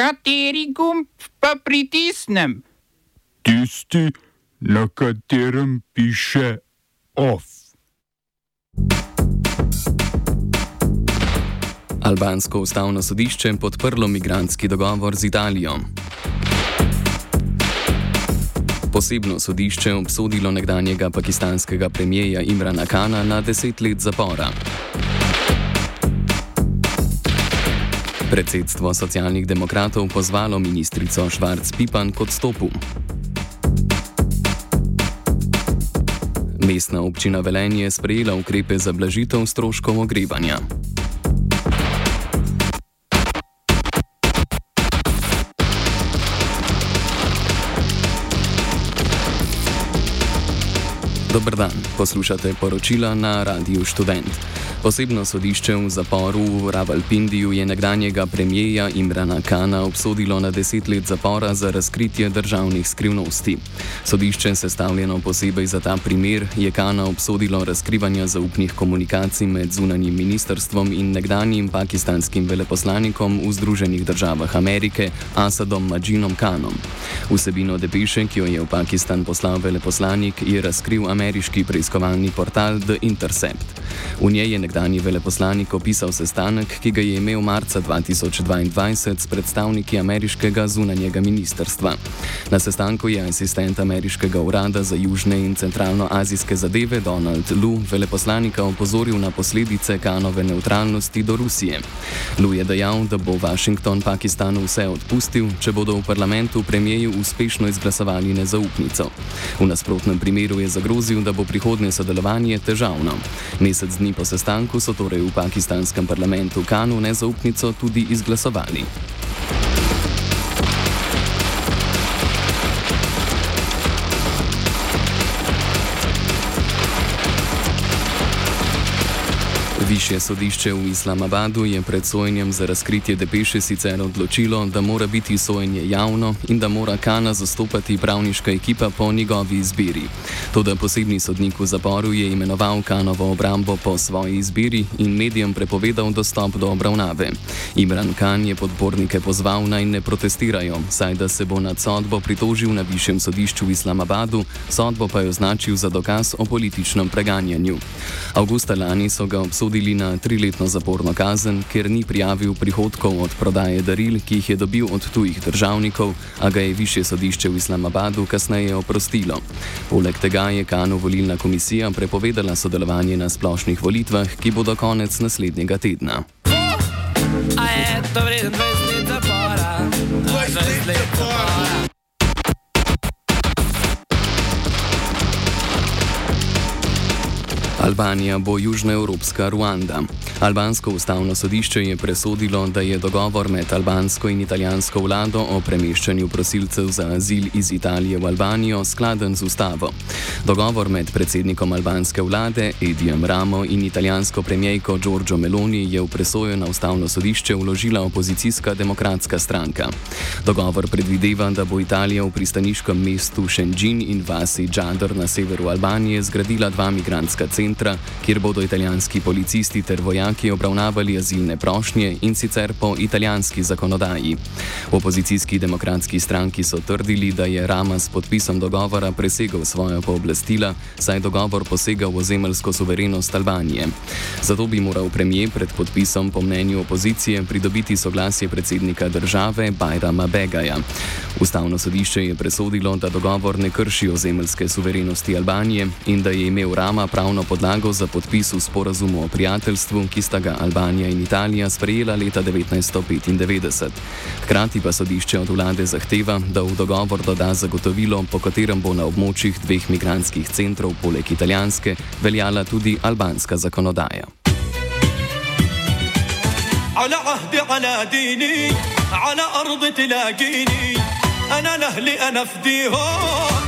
Kateri gumb pa pritisnem? Tisti, na katerem piše OF. Albansko ustavno sodišče podprlo migranski dogovor z Italijo. Posebno sodišče obsodilo nekdanjega pakistanskega premijeja Imrana Kana na deset let zapora. Predsedstvo socialnih demokratov pozvalo ministrico Švarc Pipan k odstopu. Mestna občina Velenje je sprejela ukrepe za blažitev stroškov ogrevanja. Dobr dan, poslušate poročila na Radiu Student. Posebno sodišče v zaporu v Ravalpindiju je nekdanjega premijeja Imrana Kana obsodilo na deset let zapora za razkritje državnih skrivnosti. Sodišče, sestavljeno posebej za ta primer, je Kana obsodilo razkrivanje zaupnih komunikacij med zunanjim ministrstvom in nekdanjim pakistanskim veleposlanikom v Združenih državah Amerike Asadom Majinom Kanom. Vsebino depeše, ki jo je v Pakistan poslal veleposlanik, je razkril ameriški preiskovalni portal The Intercept. V njej je nekdani veleposlanik opisal sestanek, ki ga je imel marca 2022 s predstavniki ameriškega zunanjega ministrstva. Na sestanku je asistent ameriškega urada za južne in centralnoazijske zadeve Donald Lu veleposlanika opozoril na posledice kanove neutralnosti do Rusije. Lu je dejal, da bo Washington Pakistanu vse odpustil, če bodo v parlamentu premijeju uspešno izglasovali nezaupnico. V nasprotnem primeru je zagrozil, da bo prihodnje sodelovanje težavno. Mesec dni po sestanku so torej v pakistanskem parlamentu Kanu nezaupnico tudi izglasovali. Višje sodišče v Islamabadu je pred sojenjem za razkritje depeše sicer odločilo, da mora biti sojenje javno in da mora Kana zastopati pravniška ekipa po njegovi izbiri. Toda posebni sodnik v zaporu je imenoval Kanovo obrambo po svoji izbiri in medijem prepovedal dostop do obravnave. Imran Khan je podpornike pozval naj ne protestirajo, saj da se bo nad sodbo pritožil na višjem sodišču v Islamabadu, sodbo pa je označil za dokaz o političnem preganjanju. Augusta lani so ga obsodili obsodili na triletno zaporno kazen, ker ni prijavil prihodkov od prodaje daril, ki jih je dobil od tujih državnikov, a ga je više sodišče v Islamabadu kasneje oprostilo. Poleg tega je Kanu volilna komisija prepovedala sodelovanje na splošnih volitvah, ki bodo konec naslednjega tedna. A je to vreden 20 let zapora? 20 let zapora. Albanija bo južnoevropska Ruanda. Albansko ustavno sodišče je presodilo, da je dogovor med albansko in italijansko vlado o premeščanju prosilcev za azil iz Italije v Albanijo skladen z ustavo. Dogovor med predsednikom albanske vlade Edijem Ramo in italijansko premijejko Giorgio Meloni je v presojo na ustavno sodišče vložila opozicijska demokratska stranka. Dogovor predvideva, da bo Italija v pristaniškem mestu Šenžin in vasi Džadr na severu Albanije zgradila dva migrantska centra, kjer bodo italijanski policisti ter vojaki obravnavali azilne prošnje in sicer po italijanski zakonodaji. V opozicijski demokratski stranki so trdili, da je Rama s podpisom dogovora presegel svoje pooblastila, saj dogovor posega v ozemeljsko suverenost Albanije. Zato bi moral premijer pred podpisom po mnenju opozicije pridobiti soglasje predsednika države Bajrama Begaja. Ustavno sodišče je presodilo, da dogovor ne krši ozemeljske suverenosti Albanije in da je imel Rama pravno podlago za podpis v sporazumu o prijateljstvu, ki sta ga Albanija in Italija sprejela leta 1995. Hkrati pa sodišče od vlade zahteva, da v dogovor doda zagotovilo, po katerem bo na območjih dveh migranskih centrov poleg italijanske veljala tudi albanska zakonodaja. على عهدي على ديني على أرض تلاقيني أنا لأهلي أنا فديهم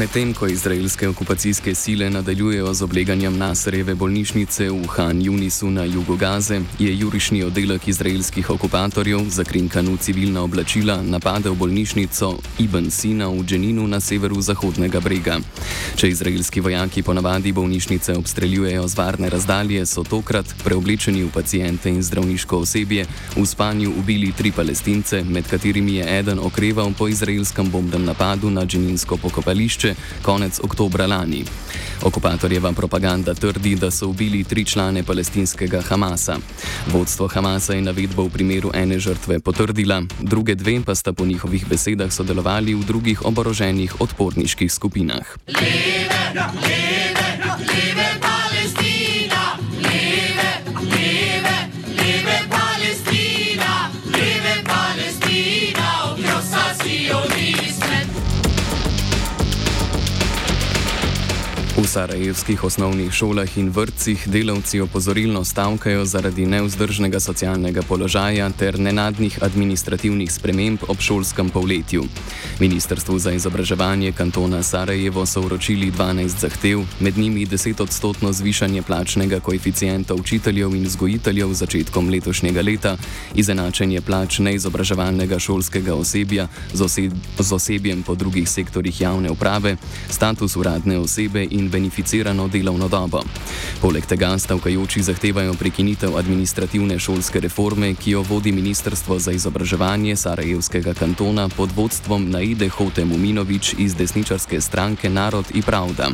Medtem ko izraelske okupacijske sile nadaljujejo z obleganjem Nasreve bolnišnice v Han Yunisu na jugu Gaze, je jurišni oddelek izraelskih okupatorjev, zakrinkan v civilna oblačila, napadel bolnišnico Ibn Sina v Dženinu na severu Zahodnega brega. Če izraelski vojaki ponavadi bolnišnice obstreljujejo z varne razdalje, so tokrat, preoblečeni v pacijente in zdravniško osebje, v spanju ubili tri palestince, med katerimi je eden okreval po izraelskem bombnem napadu na dženinsko pokopališče sodišče konec oktobra lani. Okupatorjeva propaganda trdi, da so ubili tri člane palestinskega Hamasa. Vodstvo Hamasa je navedbo v primeru ene žrtve potrdila, druge dve pa sta po njihovih besedah sodelovali v drugih oboroženih odporniških skupinah. Leve, leve, leve sarajevskih osnovnih šolah in vrtcih delavci opozorilno stavkajo zaradi neuzdržnega socialnega položaja ter nenadnih administrativnih sprememb ob šolskem polletju. Ministrstvu za izobraževanje kantona Sarajevo so vročili 12 zahtev, med njimi 10-odstotno zvišanje plačnega koeficienta učiteljev in vzgojiteljev začetkom letošnjega leta, izenačenje plač neizobraževalnega šolskega osebja z, oseb z osebjem po drugih sektorjih javne uprave, status uradne osebe in beneficirano delovno dobo. Poleg tega stavkajoči zahtevajo prekinitev administrativne šolske reforme, ki jo vodi Ministrstvo za izobraževanje Sarajevskega kantona pod vodstvom Naide Hote Muminovič iz desničarske stranke Narod in Pravda.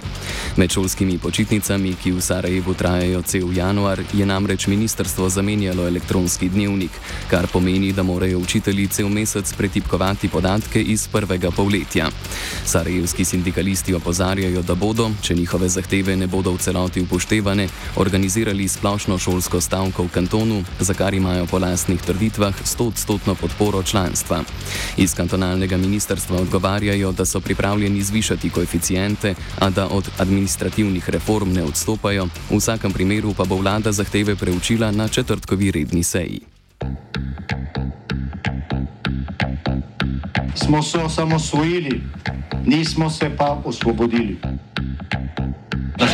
Med šolskimi počitnicami, ki v Sarajevu trajajo cel januar, je namreč ministrstvo zamenjalo elektronski dnevnik, kar pomeni, da morajo učitelji cel mesec pretipkovati podatke iz prvega polletja. Sarajevski sindikalisti opozarjajo, da bodo, če njihov njihove zahteve ne bodo v celoti upoštevane, organizirali splošno šolsko stavko v kantonu, za kar imajo po lastnih trditvah 100-odstotno podporo članstva. Iz kantonalnega ministrstva odgovarjajo, da so pripravljeni zvišati koeficijente, a da od administrativnih reform ne odstopajo, v vsakem primeru pa bo vlada zahteve preučila na četrtkovi redni seji. Smo se osamosvojili, nismo se pa osvobodili.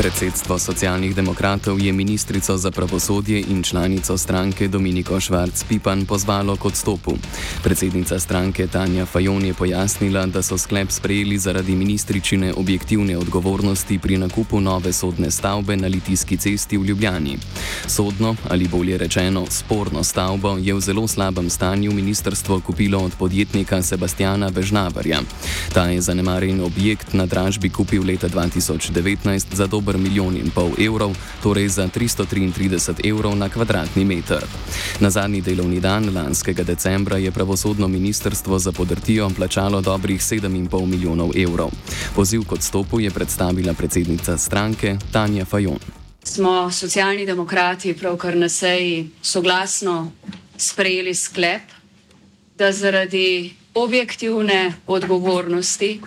Predsedstvo socialnih demokratov je ministrico za pravosodje in članico stranke Dominiko Švarc-Pipan pozvalo k odstopu. Predsednica stranke Tanja Fajon je pojasnila, da so sklep sprejeli zaradi ministričine objektivne odgovornosti pri nakupu nove sodne stavbe na Litijski cesti v Ljubljani. Sodno, ali bolje rečeno sporno stavbo, je v zelo slabem stanju ministrstvo kupilo od podjetnika Sebastiana Bežnavarja. Ta je zanemaren objekt na dražbi kupil leta 2019 za dober dober milijon in pol evrov, torej za 333 evrov na kvadratni meter. Na zadnji delovni dan lanskega decembra je pravosodno ministrstvo za podrtijo plačalo dobrih 7,5 milijonov evrov. Poziv k odstopu je predstavila predsednica stranke Tanja Fajon. Smo socialni demokrati pravkar na seji soglasno sprejeli sklep, da zaradi objektivne odgovornosti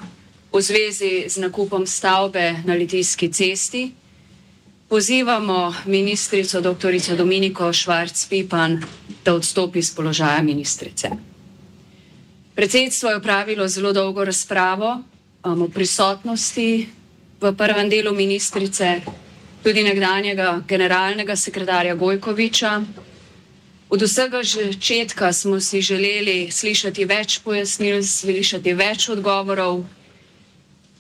v zvezi z nakupom stavbe na Litijski cesti. Pozivamo ministrico dr. Dominiko Švarc-Pipan, da odstopi z položaja ministrice. Predsedstvo je upravilo zelo dolgo razpravo um, o prisotnosti v prvem delu ministrice, tudi nekdanjega generalnega sekretarja Gojkoviča. Od vsega začetka smo si želeli slišati več pojasnil, slišati več odgovorov,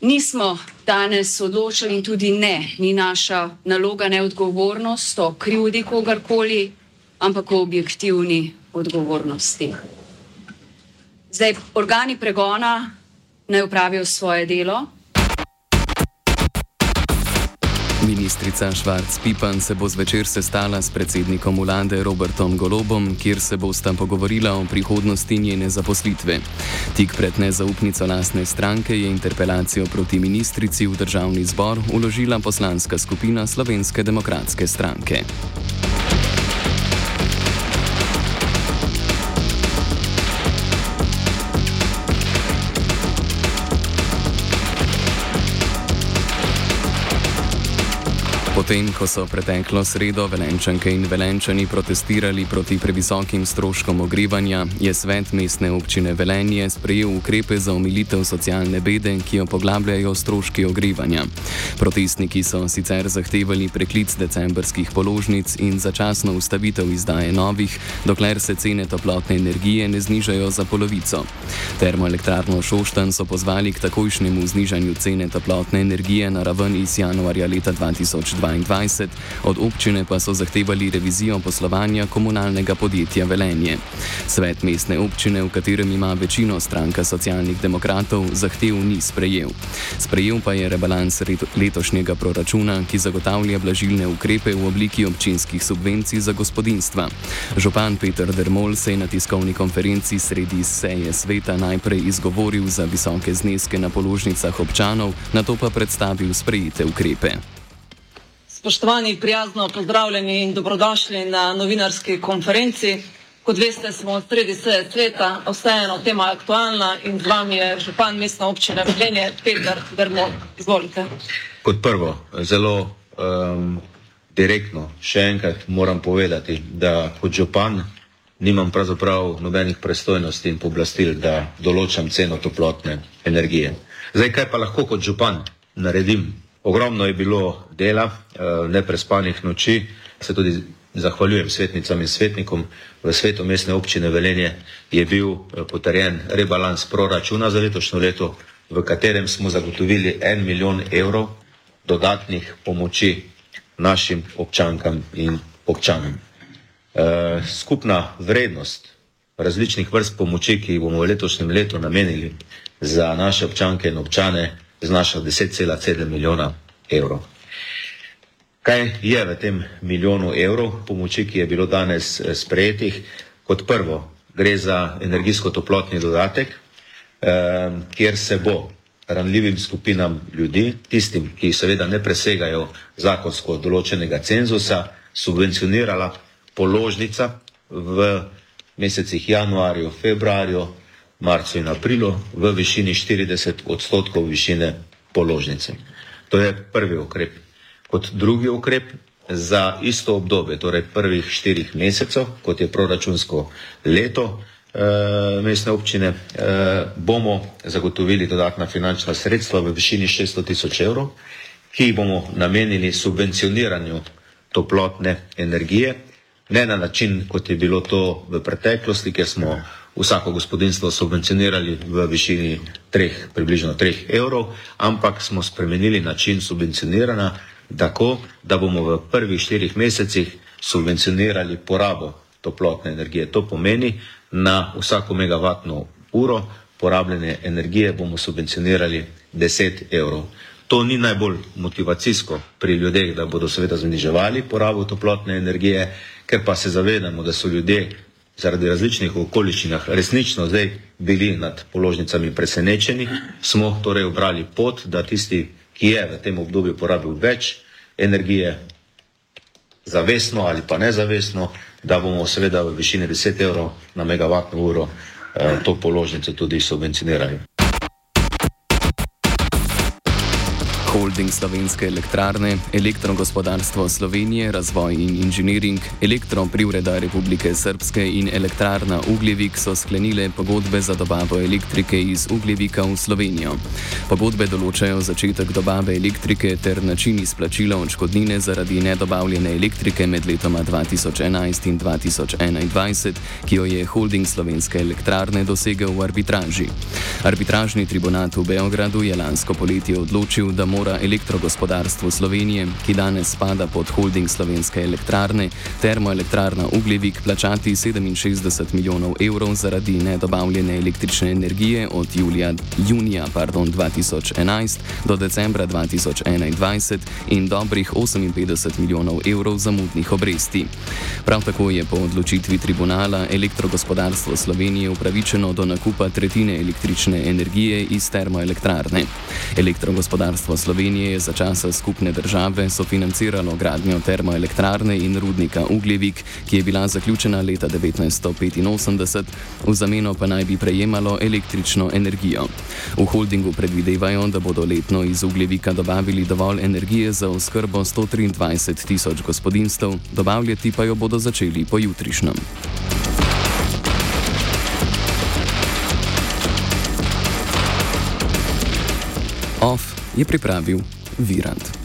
Nismo danes odločili in tudi ne, ni naša naloga ne odgovornost o krivdi kogarkoli, ampak o objektivni odgovornosti. Zdaj, organi pregona naj upravijo svoje delo. Ministrica Švarc-Pipan se bo zvečer sestala s predsednikom vlade Robertom Golobom, kjer se bosta pogovorila o prihodnosti njene zaposlitve. Tik pred nezaupnico lastne stranke je interpelacijo proti ministrici v državni zbor uložila poslanska skupina Slovenske demokratske stranke. Potem, ko so preteklo sredo velenčanke in velenčani protestirali proti previsokim stroškom ogrevanja, je svet mestne občine Velenje sprejel ukrepe za omilitev socialne bede, ki jo poglabljajo stroški ogrevanja. Protestniki so sicer zahtevali preklic decembrskih položnic in začasno ustavitev izdaje novih, dokler se cene toplotne energije ne znižajo za polovico. Termoelektrarno Šoštan so pozvali k takojšnjemu znižanju cene toplotne energije na raven iz januarja leta 2020. 2022, od občine pa so zahtevali revizijo poslovanja komunalnega podjetja Velenje. Svet mestne občine, v katerem ima večino stranka socialnih demokratov, zahtev ni sprejel. Sprejel pa je rebalans letošnjega proračuna, ki zagotavlja blažilne ukrepe v obliki občinskih subvencij za gospodinstva. Župan Peter Dermol se je na tiskovni konferenci sredi seje sveta najprej izgovoril za visoke zneske na položnicah občanov, na to pa predstavil sprejete ukrepe. Spoštovani, prijazno pozdravljeni in dobrodošli na novinarski konferenci. Kot veste, smo sredi seje sveta, vseeno tema je aktualna in z vami je župan mestne občine Velenje, Peter Dermo. Izvolite. Kot prvo, zelo um, direktno, še enkrat moram povedati, da kot župan nimam pravzaprav nobenih prestojnosti in poblastil, da določam ceno toplotne energije. Zdaj, kaj pa lahko kot župan naredim Ogromno je bilo dela, eh, neprespanih noči. Se tudi zahvaljujem svetnicam in svetnikom. V svetu mestne občine Velenje je bil eh, potrjen rebalans proračuna za letošnjo leto, v katerem smo zagotovili en milijon evrov dodatnih pomoči našim občankam in občanom. Eh, skupna vrednost različnih vrst pomoči, ki jih bomo v letošnjem letu namenili za naše občanke in občane, znaša 10,7 milijona evrov. Kaj je v tem milijonu evrov pomoči, ki je bilo danes eh, sprejetih? Kot prvo, gre za energijsko-toplotni dodatek, eh, kjer se bo ranljivim skupinam ljudi, tistim, ki seveda ne presegajo zakonsko določenega cenzusa, subvencionirala položnica v mesecih januarju, februarju, marcu in aprilu v višini 40 odstotkov višine položnice. To je prvi ukrep. Kot drugi ukrep za isto obdobje, torej prvih štirih mesecev, kot je proračunsko leto e, mestne občine, e, bomo zagotovili dodatna finančna sredstva v višini 600 tisoč evrov, ki jih bomo namenili subvencioniranju toplotne energije, ne na način, kot je bilo to v preteklosti, ker smo vsako gospodinstvo subvencionirali v višini treh, približno 3 evrov, ampak smo spremenili način subvencioniranja tako, da bomo v prvih štirih mesecih subvencionirali porabo toplotne energije. To pomeni, na vsako megavatno uro porabljene energije bomo subvencionirali 10 evrov. To ni najbolj motivacijsko pri ljudeh, da bodo seveda zniževali porabo toplotne energije, ker pa se zavedamo, da so ljudje zaradi različnih okoliščinah resnično zdaj bili nad položnicami presenečeni, smo torej obrali pot, da tisti, ki je v tem obdobju porabil več energije, zavestno ali pa nezavestno, da bomo seveda v višini 10 evrov na megavatno uro eh, to položnico tudi subvencionirali. Holding Slovenske elektrarne, Elektrogospodarstvo Slovenije, Razvoj in inženiring, Elektroprivreda Republike Srpske in Elektrarna Ugljevik so sklenile pogodbe za dobavo elektrike iz Ugljevika v Slovenijo. Pogodbe določajo začetek dobave elektrike ter način izplačila odškodnine zaradi nedobavljene elektrike med letoma 2011 in 2021, ki jo je Holding Slovenske elektrarne dosegel v arbitraži. Arbitražni tribunat v Beogradu je lansko poletje odločil, da mora mora elektrogospodarstvo Slovenije, ki danes spada pod holding slovenske elektrarne, termoelektrarna Ugljevik, plačati 67 milijonov evrov zaradi nedobavljene električne energije od julija, junija pardon, 2011 do decembra 2021 in dobrih 58 milijonov evrov zamudnih obresti. Prav tako je po odločitvi tribunala elektrogospodarstvo Slovenije upravičeno do nakupa tretjine električne energije iz termoelektrarne. Elektrogospodarstvo Slovenije je za časa skupne države sofinanciralo gradnjo termoelektrarne in rudnika Ugljevik, ki je bila zaključena leta 1985, v zameno pa naj bi prejemalo električno energijo. V holdingu predvidevajo, da bodo letno iz Ugljevika dobavili dovolj energije za oskrbo 123 tisoč gospodinstv, dobavljati pa jo bodo začeli pojutrišnjem. Je pripravil Virant.